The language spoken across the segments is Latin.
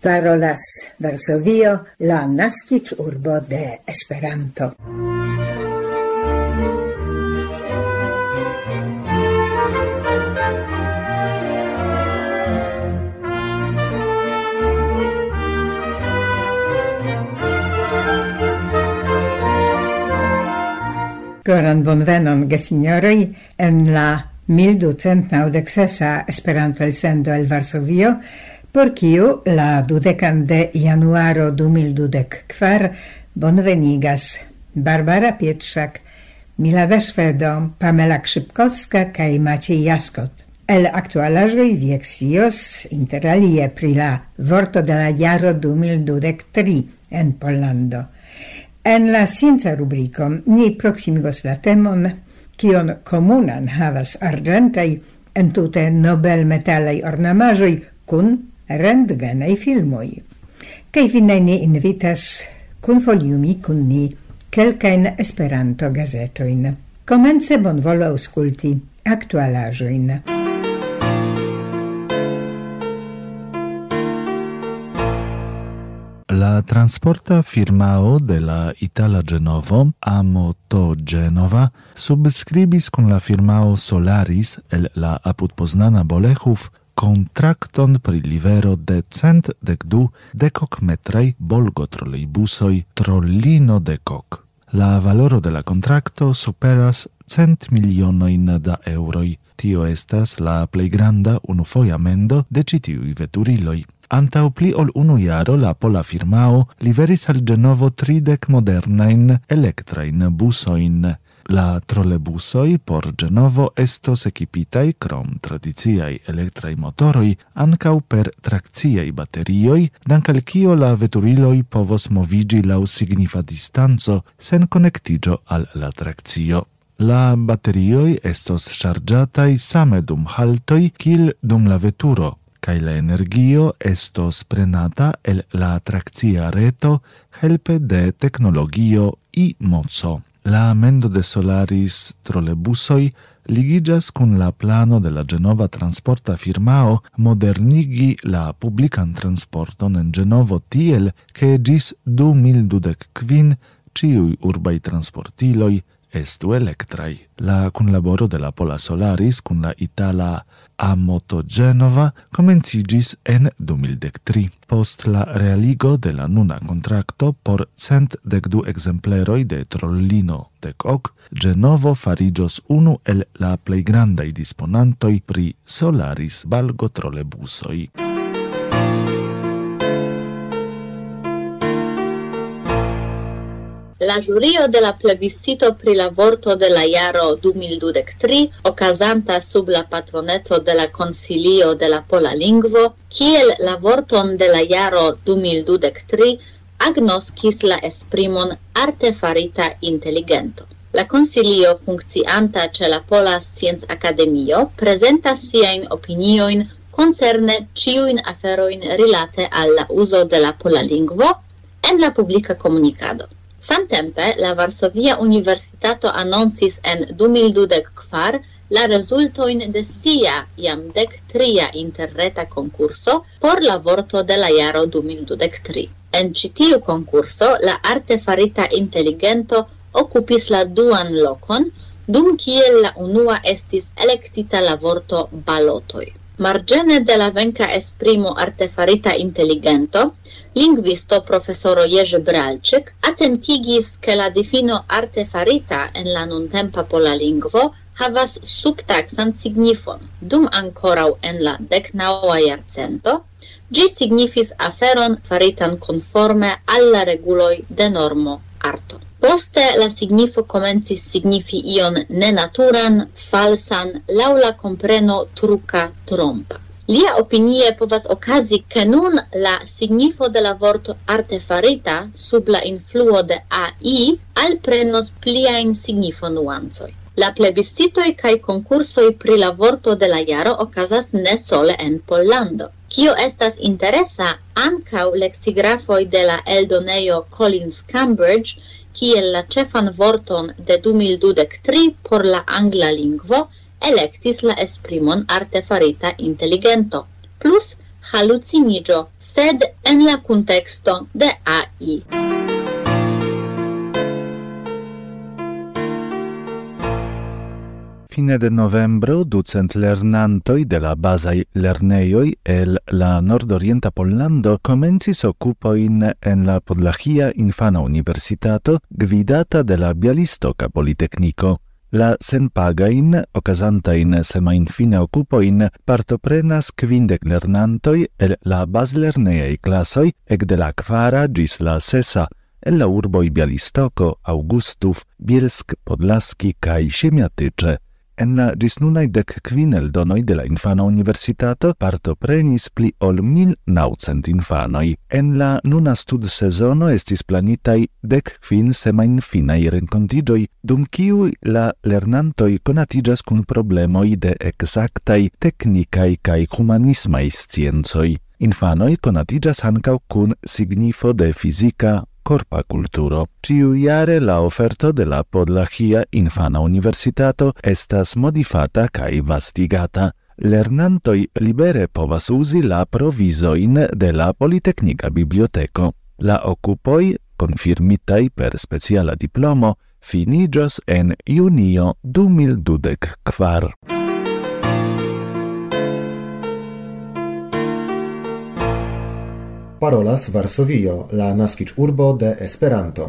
parolas Varsovio, la nascic urbo de Esperanto. Goran bonvenon, gesignoroi, en la 1296 Esperanto elsendo el Varsovio, por kiu la dudecan de januaro 2024 kvar bonvenigas Barbara Pietrzak, Milada Szwedo, Pamela Krzypkowska kaj Maciej Jaskot. El actualaĵoj vi interalie pri la vorto de la jaro 2023 en Pollando. En la scienza rubriko ni proksimigos la temon kion komunan havas arĝentaj entute nobelmetalaj ornamaĵoj kun rentgenai filmoi. Kaj vi ne invitas kunfoliumi kun ni kelkajn Esperanto-gazetojn. Komence bonvolu ausculti aktualaĵojn. La transporta firmao de la Itala Genovo, Amoto Genova, subscribis con la firmao Solaris el la apud Poznana Bolechów contracton pri livero de cent dec du decoc metrai bolgo trollejbusoj trollino decoc. La valoro de la contracto superas cent milionoin da euroi. Tio estas la plei granda unufoja mendo de citiui veturiloi. Antau pli ol unu iaro la pola firmao liveris al Genovo tridec modernain electrain busoin, La trolebusoi por Genovo estos equipitai crom tradiziai electrai motoroi ancau per tracciai baterioi, dancal cio la veturiloi povos movigi lau signifa distanzo sen connectigio al la traccio. La baterioi estos chargiatai same dum haltoi kil dum la veturo, kai la energio estos prenata el la traccia reto helpe de tecnologio i mozo la amendo de Solaris trolebusoi ligigas cun la plano de la Genova Transporta firmao modernigi la publican transporton en Genovo tiel che gis 2025 ciui urbai transportiloi estu electrai. La cunlaboro de la Pola Solaris cun la Itala Amoto Genova comencigis en 2013. Post la realigo de la nuna contracto por cent decdu exempleroi de Trollino dec hoc, Genovo farigios unu el la plei grandai disponantoi pri Solaris balgo trolebusoi. la jurio de la plebiscito pri la vorto de la jaro 2023 okazanta sub la patroneco de la Consilio de la Pola Lingvo, kiel la vorton de la jaro 2023 agnoskis la esprimon artefarita inteligento. La Consilio funkcianta ĉe la Pola Scienc Akademio prezentas siajn opiniojn koncerne ciuin aferojn rilate al la uzo de la pola lingvo en la publika komunikado. Samtempe la Varsovia Universitato annoncis en 2024 la resultoin de sia iam dec tria interreta concurso por la vorto de la jaro 2023. En citiu concurso la la artefarita intelligento occupis la duan lokon, dum kiel la unua estis electita la vorto balotoi. Margene de la venka esprimo artefarita intelligento, Lingvisto professoro Jerzy Bralczyk atentigis che la defino arte farita en la nuntempa pola lingvo havas subtaxan signifon. Dum ancorau en la decnaua iarcento, gi signifis aferon faritan conforme alla reguloi de normo arto. Poste la signifo comencis signifi ion nenaturan, falsan, laula compreno truca trompa. Lia opinie povas okazi ke nun la signifo de la vorto artefarita sub la influo de AI alprenos pliajn signifo nuancoi. La plebiscitoi kai concursoi pri la vorto de la jaro okazas ne sole en Pollando. Kio estas interesa, ancau lexigrafoi de la eldoneio Collins Cambridge, kiel la cefan vorton de 2023 por la angla lingvo – electis la esprimon artefarita intelligento, plus halucinigio, sed en la contexto de AI. Fine de novembro ducent lernantoi de la bazaj lerneioi el la nordorienta Pollando comencis occupoin en la Podlachia Infana Universitato gvidata de la Bialistoca Politecnico. La senpagain, ocasantain semain fine occupoin, partoprenas quindec lernantoi el la baslerneei classoi ec de la quara gis la sesa, el la urboi Bialistoco, Augustuf, Bielsk, Podlaski cae Siemiatycze. En la gis nunai dec quin eldonoi de la infana universitato partoprenis pli ol mil naucent infanoi. En la nuna stud sezono estis planitai dec quin semain finai rencontigoi, dum kiu la lernantoi conatigas cun problemoi de exactai, technicai cae humanismai sciencoi. Infanoi conatigas ancau cun signifo de fisica, corpa culturo. Ciu iare la oferto de la Podlachia Infana Universitato estas modifata cae vastigata. Lernantoi libere povas usi la provisoin de la Politecnica Biblioteco. La occupoi, confirmitai per speciala diplomo, finigios en junio 2024. parolas Varsovio, la naskiĝurbo de Esperanto.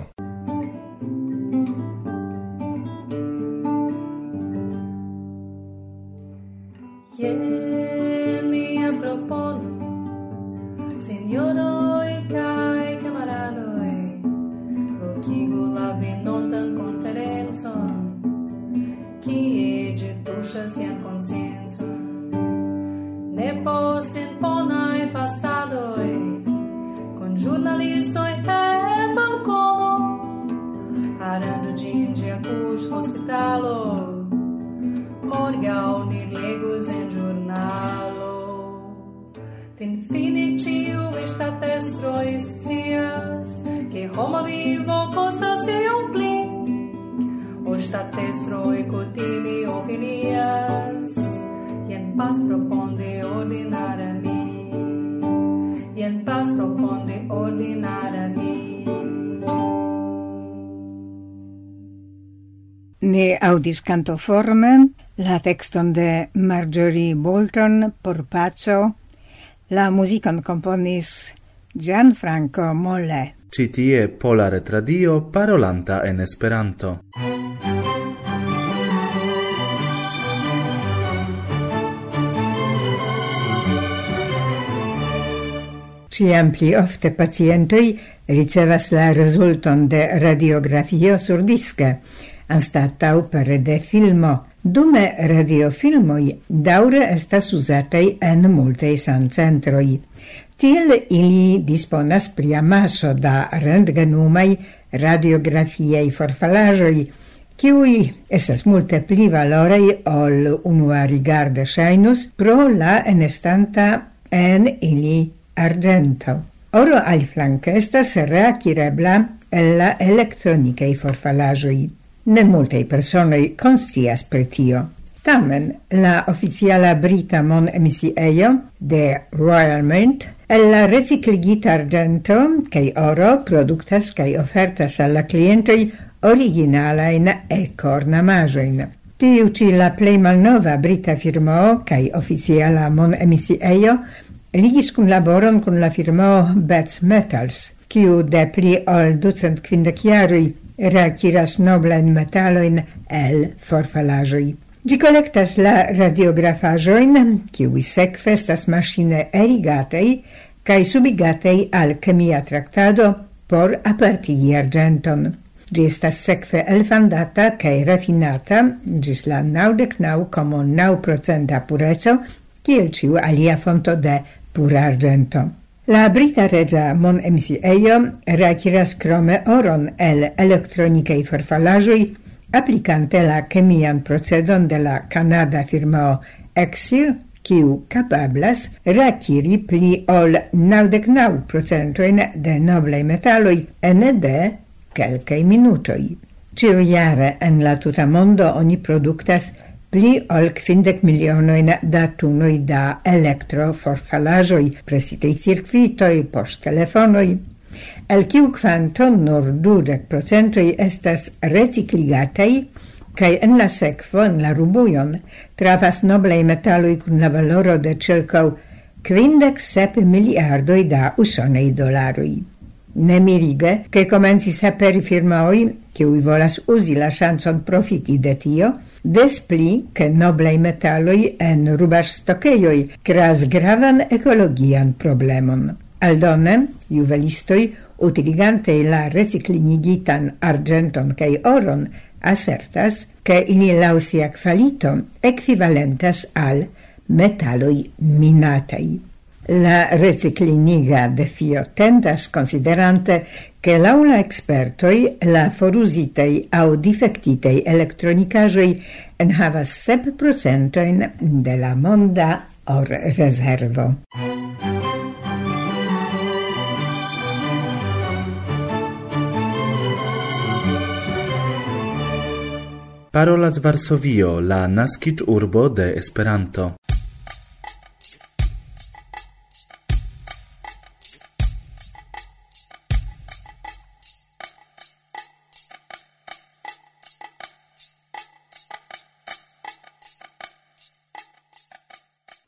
como vivo constance un cotimi opinias, proponde mí. Proponde mí. Ne audis cantoformen la texton de Marjorie Bolton por la muzikon komponis Gianfranco Molle. Citie Pola Retradio parolanta en Esperanto. Ciam pli ofte pacientoi ricevas la resulton de radiografio sur disca, anstatau per de filmo, Dume radiofilmoi daure estas uzataj en multei sancentroi. Tiel ili disponas pri amaso da rentgenumai radiografiei forfalajoi, kiui estas multe pli valorei ol unua rigarde shainus pro la enestanta en ili argento. Oro al flanque estas reakirebla el la elektronikaj forfalajoi. Ne multei personoi konscias per tio. Tamen, la oficiala brita mon Emisieio de Royal Mint el la recicligita argento cae oro productas cae ofertas alla clientoi klientoj originalajn ekornamaĵojn. Tiu ci la plei malnova brita firmo cae oficiala mon Emisieio ligis cum laboron kun la firmo Bats Metals, kiu de pli ol ducent kvindek reakiras noblen metaloin el forfalajoi. Gi collectas la radiografajoin, kiuj sekve estas machine erigataj kai subigataj al kemia tractado por apartigi argenton. Gi estas sekve elfandata kai refinata gis la naŭdek naŭ komo naŭ procenta pureco, kiel ciu alia fonto de pura argento. La brita regia mon emisiejo reakiras krome oron el elektronikaj forfalaĵoj aplikante la kemian procedon de la kanada firmao Exil kiu kapablas reakiri pli ol naŭdek naŭ procentojn de noblaj metaloj ene de kelkaj minutoj. Ĉiujare en la tuta mondo oni produktas pli ol kvindek milionojn da tunoi da elektroforfalajoi, presitei circuitoi, post poŝtelefonoj, el kiu kvanto nur dudek procentoi estas recikligataj kai en la sekvo en la rubujon trafas noblei metaloi kun la valoro de ĉirkaŭ kvindek sep miliardoi da usonei dolaroi. Ne Nemirige, che comenzi saperi firmaoi, che volas usi la chanson profiti de tio, des pli che noblei metalloi en rubaĵstokejoj creas gravan ekologian problemon. Aldone, juvelistoi, utiligante la reciclinigitan argenton kaj oron, asertas che ili lausia kvalito ekvivalentas al metalloi minatai. La recicliniga defio tendas considerante che l'aula expertoi la forusitei au defectitei electronicajoi en havas sep procentoin de la monda orrezervo. Parolas Varsovio, la naskic urbo de Esperanto.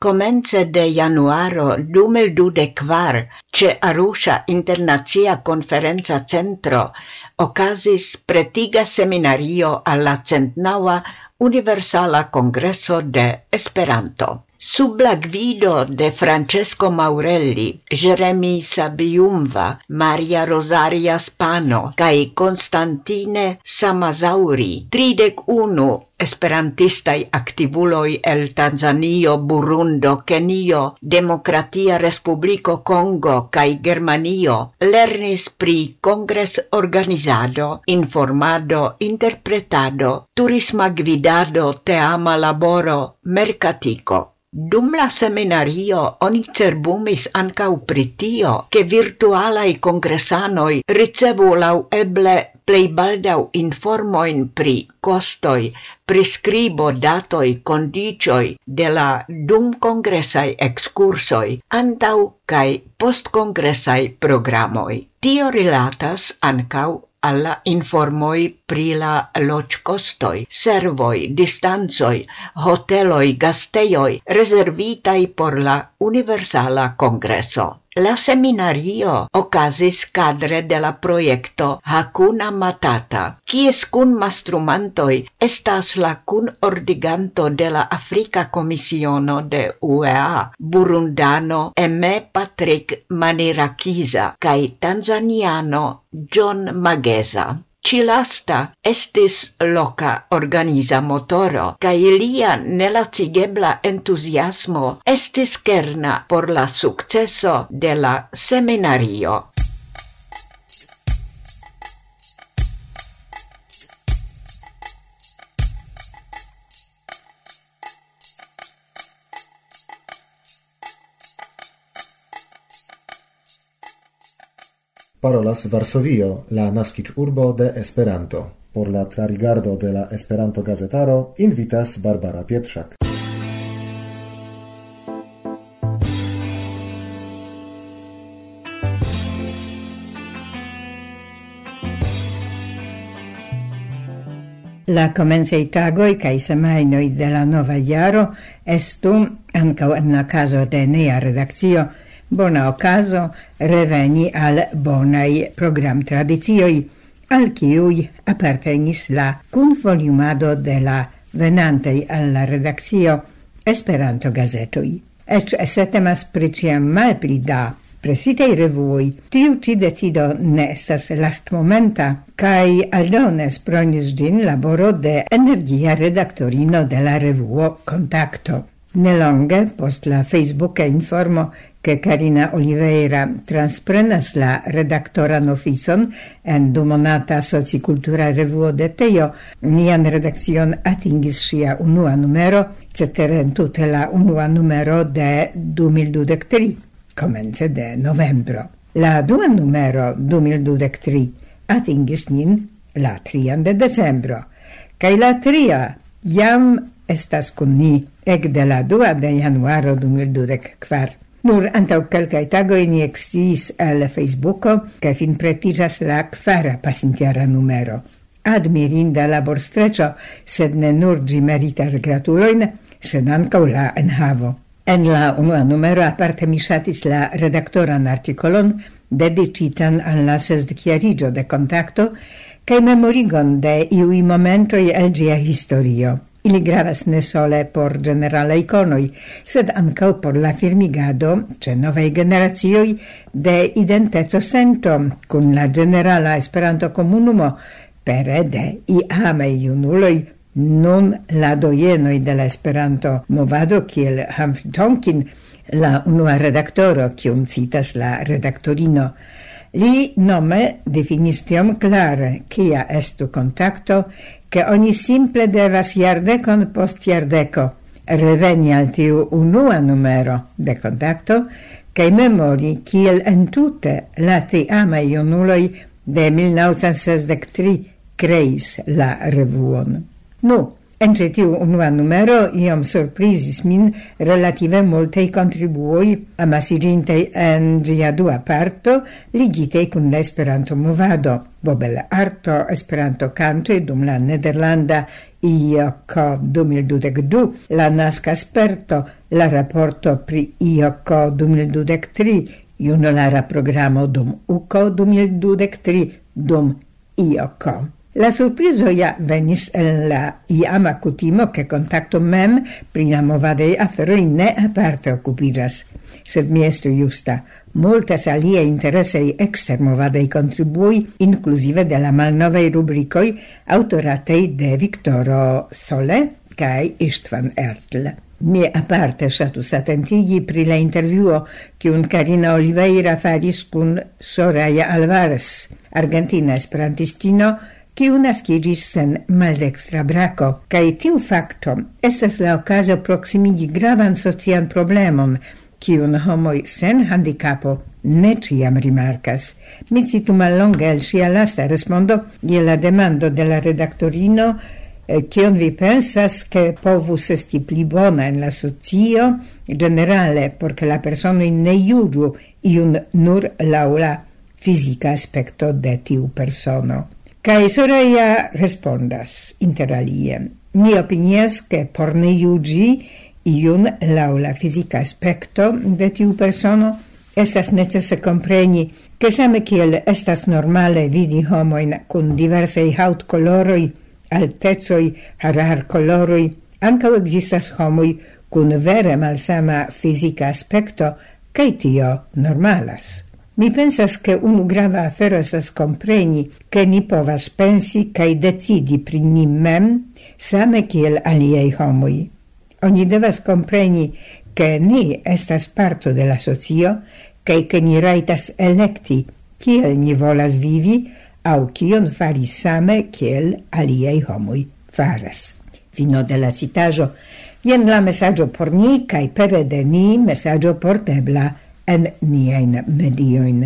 Comence de januaro 2024 ce Arusha Internazia Conferenza Centro ocasis pretiga seminario alla centnaua Universala Congresso de Esperanto. Sub la guido de Francesco Maurelli, Jeremy Sabiumva, Maria Rosaria Spano cae Constantine Samazauri, 31 esperantistai activuloi el Tanzanio, Burundo, Kenio, Demokratia Respublico Congo cae Germanio lernis pri congres organizado, informado, interpretado, turisma gvidado, teama laboro, mercatico. Dum la seminario oni cerbumis ancau pritio, che virtualai virtualaj ricevu lau eble plei baldau informoin pri costoi, prescribo datoi condicioi de la dum congressai excursoi, antau cae post congressai programoi. Tio rilatas ancau alla informoi pri la loc costoi, servoi, distanzoi, hoteloi, gasteioi, reservitai por la Universala Congresso. La seminario okazis cadre de la proiecto Hakuna Matata, kies kun mastrumantoi estas la kun ordiganto de la Afrika Komisiono de UEA, Burundano Eme Patrick Manirakiza kaj Tanzaniano John Mageza ci lasta estis loca organiza motoro, ca ilia nelacigebla entusiasmo estis kerna por la successo de la seminario. parolas Varsovio, la naskiĝurbo de Esperanto. Por la trarigardo de la Esperanto-gazetaro invitas Barbara Pietrzak. La comencei tagoi cae semainoi de la nova iaro estu, ancau en la caso de nea redaccio, bona ocaso reveni al bonai program tradizioi, al ciui appartenis la convolumiado de la venantei alla redaccio Esperanto gazetoi. Ec se temas pri mal pli da presitei revui, tiu ci decido ne estas last momenta, cae aldones pronis gin laboro de energia redaktorino de la revuo Contacto. Nelonge, post la Facebook informo che Karina Oliveira transprenas la redaktoran oficon en dumonata socikultura revuo de Teo, nian redakcion atingis ŝia unua numero, cetere entute la unua numero de 2023, komence de novembro. La dua numero 2023 atingis nin la 3 de decembro, kaj la tria jam estas kun ni ek de la 2 de januaro 2024. Nur antau kelkaj tagoj ni exis el Facebooko, ca fin pretijas la kvara pasintiara numero. Admirinda laborstreĉo, sed ne nur ĝi meritas gratulojn, sed ancau la enhavo. En la unua numero aparte mi ŝatis la redaktoran artikolon dedicitan al la sesdekjariĝo de kontakto kaj memorigon de iui momentoj el gia historio. Ili gravas ne sole por generala iconoi, sed ancau por la firmigado ce novei generazioi de identezo sento cun la generala Esperanto comunumo pere de i ame iunuloi, non la doienoi de la Esperanto movado kiel Humphrey Tonkin, la unua redaktoro, kium citas la redaktorino. Li nome definis tiom clare, kia estu contacto, che ogni simple devas iardecon post iardeco, reveni al tiu unua numero de contatto che memori kiel entute la tiamai junuloi de 1963 creis la revuon. Nu, En ĉi tiu unua numero iom surprizis min relative multaj kontribuoj amasiĝintaj en ĝia dua parto ligitaj kun la Esperanto-movado. Bobel arto, Esperanto kantoj dum la nederlanda IOK 2022, la naska sperto, la raporto pri IOK 2023, junulara programo dum UKO 2023, dum IOK. La surprizo ja venis en la iama kutimo che contacto mem pri la movadei aferoi ne aparte occupiras. sed mi estu justa. Multas alie interesei exter movadei contribui, inclusive de la malnovei rubricoi autoratei de Victoro Sole cae Istvan Ertl. Mi aparte satus attentigi pri la interviuo che un Carina Oliveira faris cun Soraya Alvarez, argentina esperantistino, kiu naskiĝis sen maldekstra brako, kaj tiu fakto estas la okazo proksimigi gravan socian problemon, kiun homoj sen handikapo ne ciam rimarcas. Mi citu mallonge el sia lasta respondo je la demando de la redaktorino eh, kion vi pensas che povus esti pli bona en la socio generale porque la persono ne juĝu iun nur laŭ la fizika aspekto de tiu persono. Kai Soraya respondas interalie. Mi opinias che por ne iugi iun laŭ la fizika aspekto de tiu persono estas necese compreni che same kiel estas normale vidi homoin kun diversei haut coloroi, altezoi, harar coloroi, ancau existas homoi kun vere malsama fizika aspekto, kaj tio normalas. Mi pensas che unu grava afero esas compreni che ni povas pensi cae decidi pri ni mem same kiel aliei homoi. Oni devas compreni che ni estas parto de la socio cae che ni raitas electi kiel ni volas vivi au kion fari same kiel aliei homoi faras. Fino de la citajo, jen la messaggio por ni cae pere de ni messaggio portebla en niajn medioin.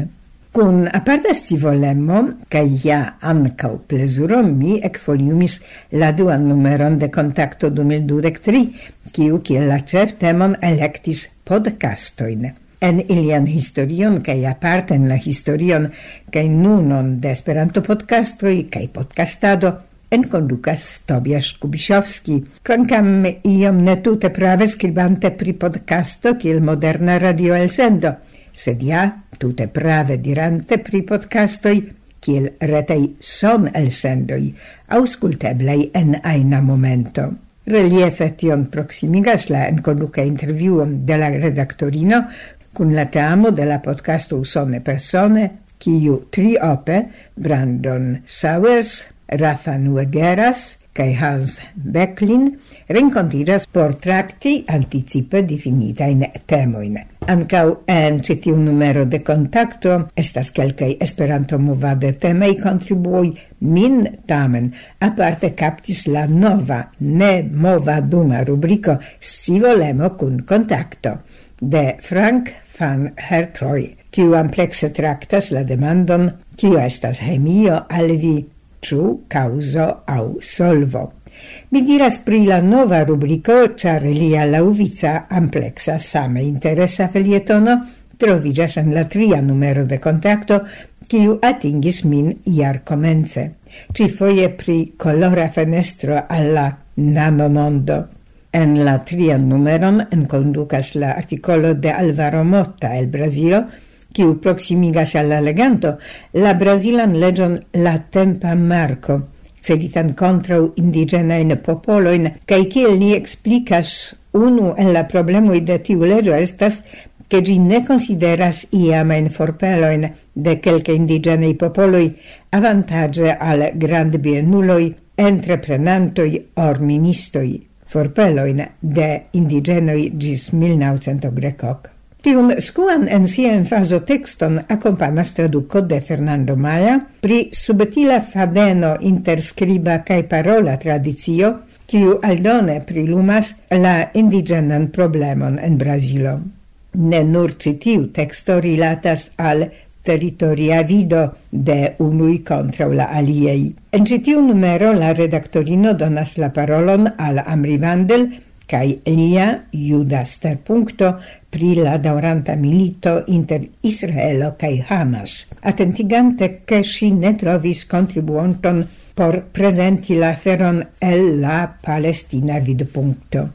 Cun aparta scivolemo ca ja ancau plesuro, mi ekfoliumis la duan numeron de contacto 2023, dudek tri, kiu kiel la ĉeftemon electis podcastoin. en ilian historion ca kaj en la historion ca nunon de Esperanto podcastoi, ca podcastado enkondukas Tobias Kubiszowski, Konkam iom ne tute prave skribante pri podcasto kiel moderna radio elsendo, sed ja tute prave dirante pri podcastoj kiel retei son elsendoj, auskulteblaj en aina momento. Reliefe tion proximigas la enconduca interviuon de la redaktorino cun la teamo de la podcasto Usone Persone, kiu triope Brandon Sowers Rafa Nuegeras kai Hans Becklin rencontiras por tracti anticipe difinitajn temoin. Ancau en citiu numero de kontakto estas kelkaj Esperanto-movade temei contribui min tamen aparte kaptis la nova ne movaduma rubriko scivolemo kun kontakto de Frank van Hertroy, kiu amplexe tractas la demandon kiu estas hemio al vi ciu causo au solvo. Mi diras pri la nova rubrico, char lia lauvica amplexa same interesa felietono, trovigas en la tria numero de contacto, kiu atingis min iar comence, ci foie pri colora fenestro alla nanomondo. En la tria numeron enconducas la articolo de Alvaro Motta el Brasilo, kiu proximigas al la leganto la brazilan legion la tempa marco celitan kontraŭ indiĝenajn popoloin, cae kiel ni explicas unu en la problemoi de tiu legio estas che gi ne consideras iamain forpeloin de quelca indigenei popoloi avantage al grand biennuloi, entreprenantoi or ministoi, forpeloin de indigenoi gis 1900 grecoc. Tiun skuan en sia fazo texton accompanas traduco de Fernando Maia pri subtila fadeno inter skriba parola tradizio, kiu aldone prilumas la indigenan problemon en Brasilo. Ne nur citiu texto rilatas al territoria vido de unui contra la aliei. En citiu numero la redaktorino donas la parolon al Amri Vandel, kai lia juda punto pri la dauranta milito inter Israelo kai Hamas, atentigante ke si ne trovis kontribuonton por presenti la feron el la palestina vidpunkto.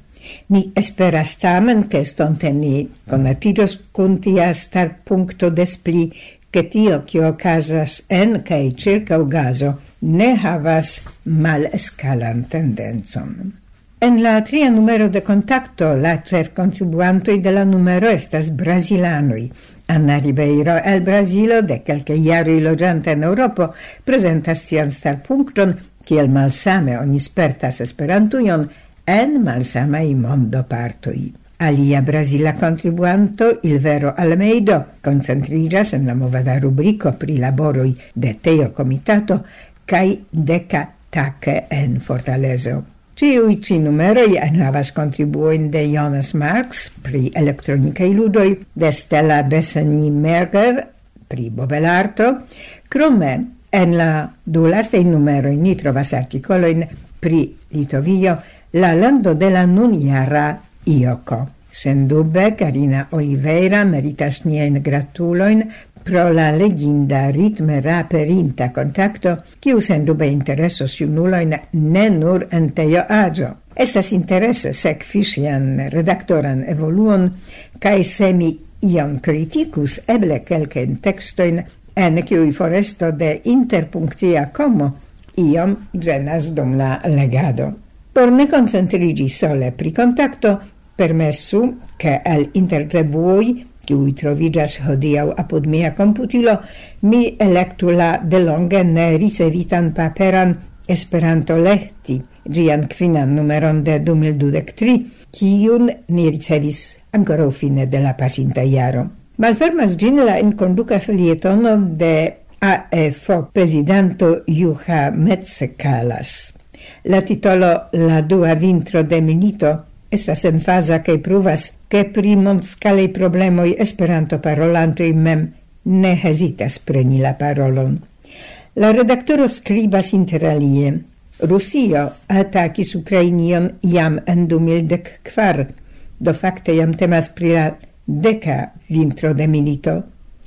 Mi esperas tamen che stonte ni conatigios cuntia star puncto despli che tio che ocasas en cae circa ugaso ne havas mal escalan tendenzon. En la tria numero de contacto la cef contribuantoi de la numero estas brasilanoi. Anna Ribeiro el Brasilo, de quelcae iaroi logianta en Europo, presentas sian starpunkton, kiel malsame oni spertas esperantujon en malsamai mondo partoi. Alia Brasila contribuanto, il vero Almeido, concentrigas en la movada rubrico pri laboroi de Teo Comitato, cae deca tace en fortaleso. Ciui ci numeroi enhavas contribuoin de Jonas Marx pri elektronikaj ludoi, de Stella Bessani-Merger pri bobelarto, crome en la du lastei numeroi ni trovas articoloin pri Litovio, la lando de la nunjara Ioko. Sendube, Carina Oliveira meritas nien gratuloin pro la leginda ritme raperinta contacto, kiu sendube interesos junuloin ne nur anteio agio. Estas interesse sec fisian redaktoran evoluon, kai semi ion criticus eble quelcen textoin en kiui foresto de interpunctia como iom genas dum la legado. Por ne concentrigi sole pri contacto, permessu che al interrevuoi kiuj troviĝas hodiaŭ apud mia komputilo, mi elektu la delonge ne ricevitan paperan Esperanto lehti, gian kvinan numeron de 2023, kiun ni ricevis ancora fine de la pasinta jaro. Malfermas gin la conduca felietono de AFO presidento Juha Metzekalas. La titolo La dua vintro de minito estas enfaza kaj pruvas, ke pri mondskalaj problemoj Esperanto-parolantoj mem ne hezitas preni la parolon. La redaktoro skribas interalie. Rusio atakis Ukrainion jam en 2004, do fakte jam temas pri la deka vintro de milito,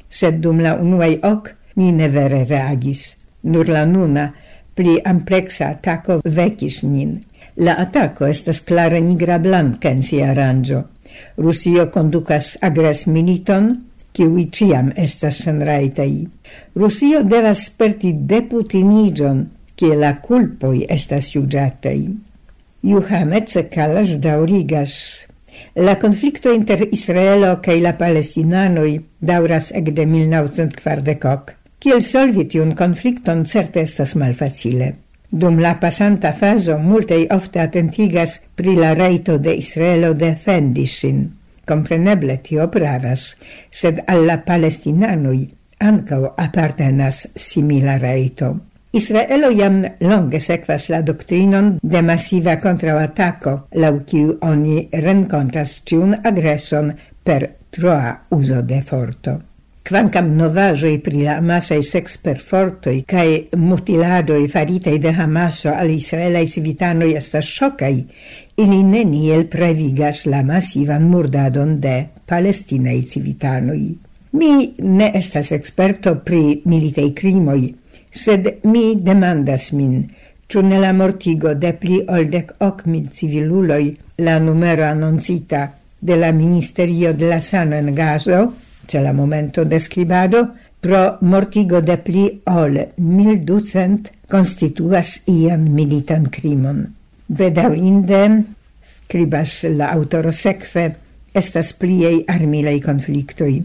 sed dum la unuaj ok ni ne vere reagis. Nur la nuna pli amplexa atako vecis nin. La atako estas clara nigra blanca en sia arrangio. Rusio conducas agres militon, kiui ciam estas senraitaj. Rusio devas sperti deputinigion, kie la culpoi estas juĝataj. Johannes Kalas daurigas. La konflikto inter Israelo kaj la palestinanoj daŭras ekde 1940. Kiel solvi tiun conflicton certe estas malfacile. Dum la pasanta faso multei ofte atentigas pri la reito de Israelo defendi sin. Compreneble tio pravas, sed alla palestinanui ancau appartenas simila reito. Israelo jam longe sekvas la doctrinon de masiva kontraŭatako, lau kiu oni rencontras tiun agreson per troa uso de forto. Quancam novajoi pri la amasai sex perfortoi cae mutiladoi faritei de Hamaso al israelai civitanoi estas shocai, ili neniel previgas la massivan murdadon de palestinai civitanoi. Mi ne estas experto pri militei crimoi, sed mi demandas min, Ĉu ne la mortigo de pli oldec hoc mil civiluloi la numero annoncita de la Ministerio de la Sano en Gazo, ce la momento de scribado, pro mortigo de pli ol 1200 constituas ian militan crimon. Bedaurinde, scribas la autoro sekve, estas pliei armilei conflictoi.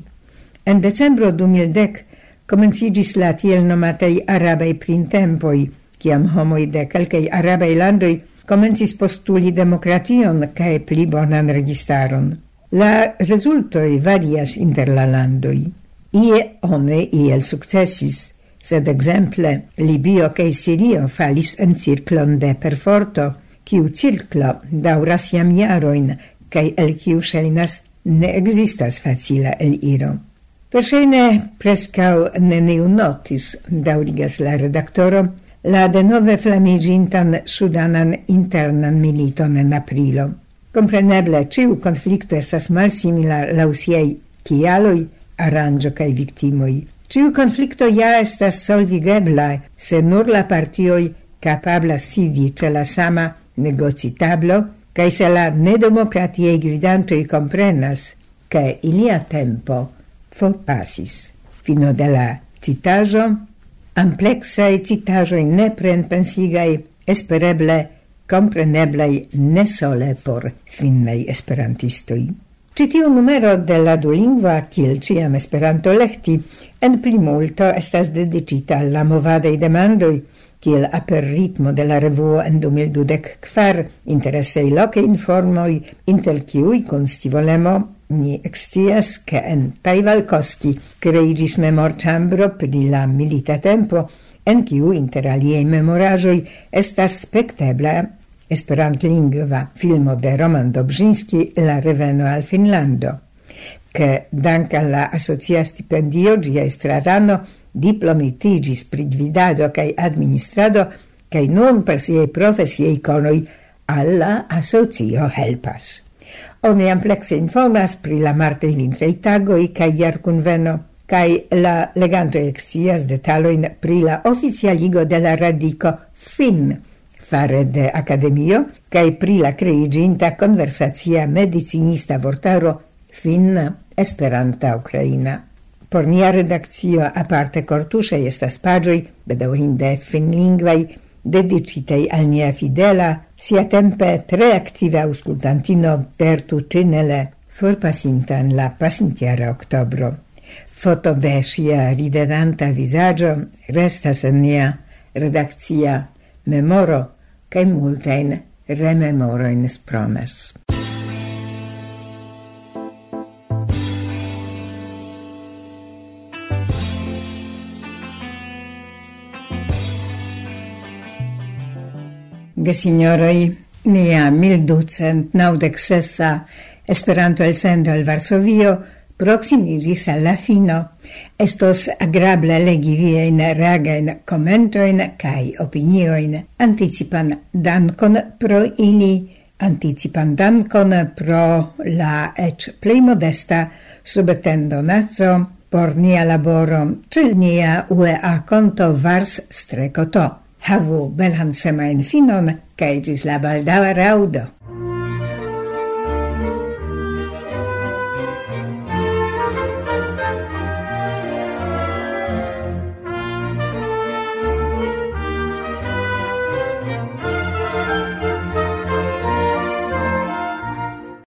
En decembro 2010 comencigis la tiel nomatei arabei printempoi, ciam homoi de calcei arabei landoi comencis postuli demokration cae pli bonan registaron. La resultoi varias inter la landoi. Ie one iel successis, sed exemple Libio cae Sirio falis en circlon de perforto, ciu circlo dauras iam iaroin, cae el ciu shainas ne existas facila el iro. Persene prescau neniu notis, daurigas la redaktoro, la denove flamigintan sudanan internan militon en aprilo. Compreneble, ciu conflicto estas malsimila laŭ siaj cialoi, arrangio cae victimoi. Ciu conflicto ja estas solvigebla, se nur la partioi capabla sidi ce la sama negocitablo, cae se la nedemocratiei gvidantoj comprenas, ke ilia tempo forpasis. Fino de la citajo, citaĵo, ne pren neprenpensigaj, espereble compreneblai ne sole por finnei esperantistoi. Ci tiu numero de la dulingua, kiel ciam esperanto lecti, en pli multo estas dedicita alla movadei demandoi, kiel aper ritmo de la revuo en 2024, interesei loce informoi, intel kiui constivolemo ni excias che en Taivalkoski creigis memorcambro pri la milita tempo, en kiu inter aliei memorajoi estas spectebla esperantlingva filmo de Roman Dobrzyński La reveno al Finlando, che dank alla asocia stipendio gia estradano diplomitigis pri gvidado cae administrado cae non per siei profesiei conoi alla asocio helpas. Oni amplexe informas pri la marte in intrei tagoi cae iar conveno kai la leganto exias detaloin pri la oficialigo de la radiko fin fare de Academio cae pri la creiginta conversatia medicinista vortaro finna Esperanta Ukraina. Por nia redakcio aparte kortuŝe estas paĝoj bedaŭrinde finlingvaj dedicitei al nia fidela, sia tempe tre aktiva aŭskultantino tertutine forpasinta en la pasintiara octobro. Foto de sia ridedanta visaggio restas en nia redakcia memoro cae multain rememoroin Ge signoroi, nia mildducent naudec sessa Esperanto el sendo al Varsovio proximiris al la fino. Estos agrable legi viein reagain commentoin cae opinioin, anticipan dankon pro ili, anticipan dankon pro la ec plei modesta subtendonazzo por nia laboro, cil nia UEA conto vars strecoto. Havu belan semain finon, cae gis la baldaŭa raudo.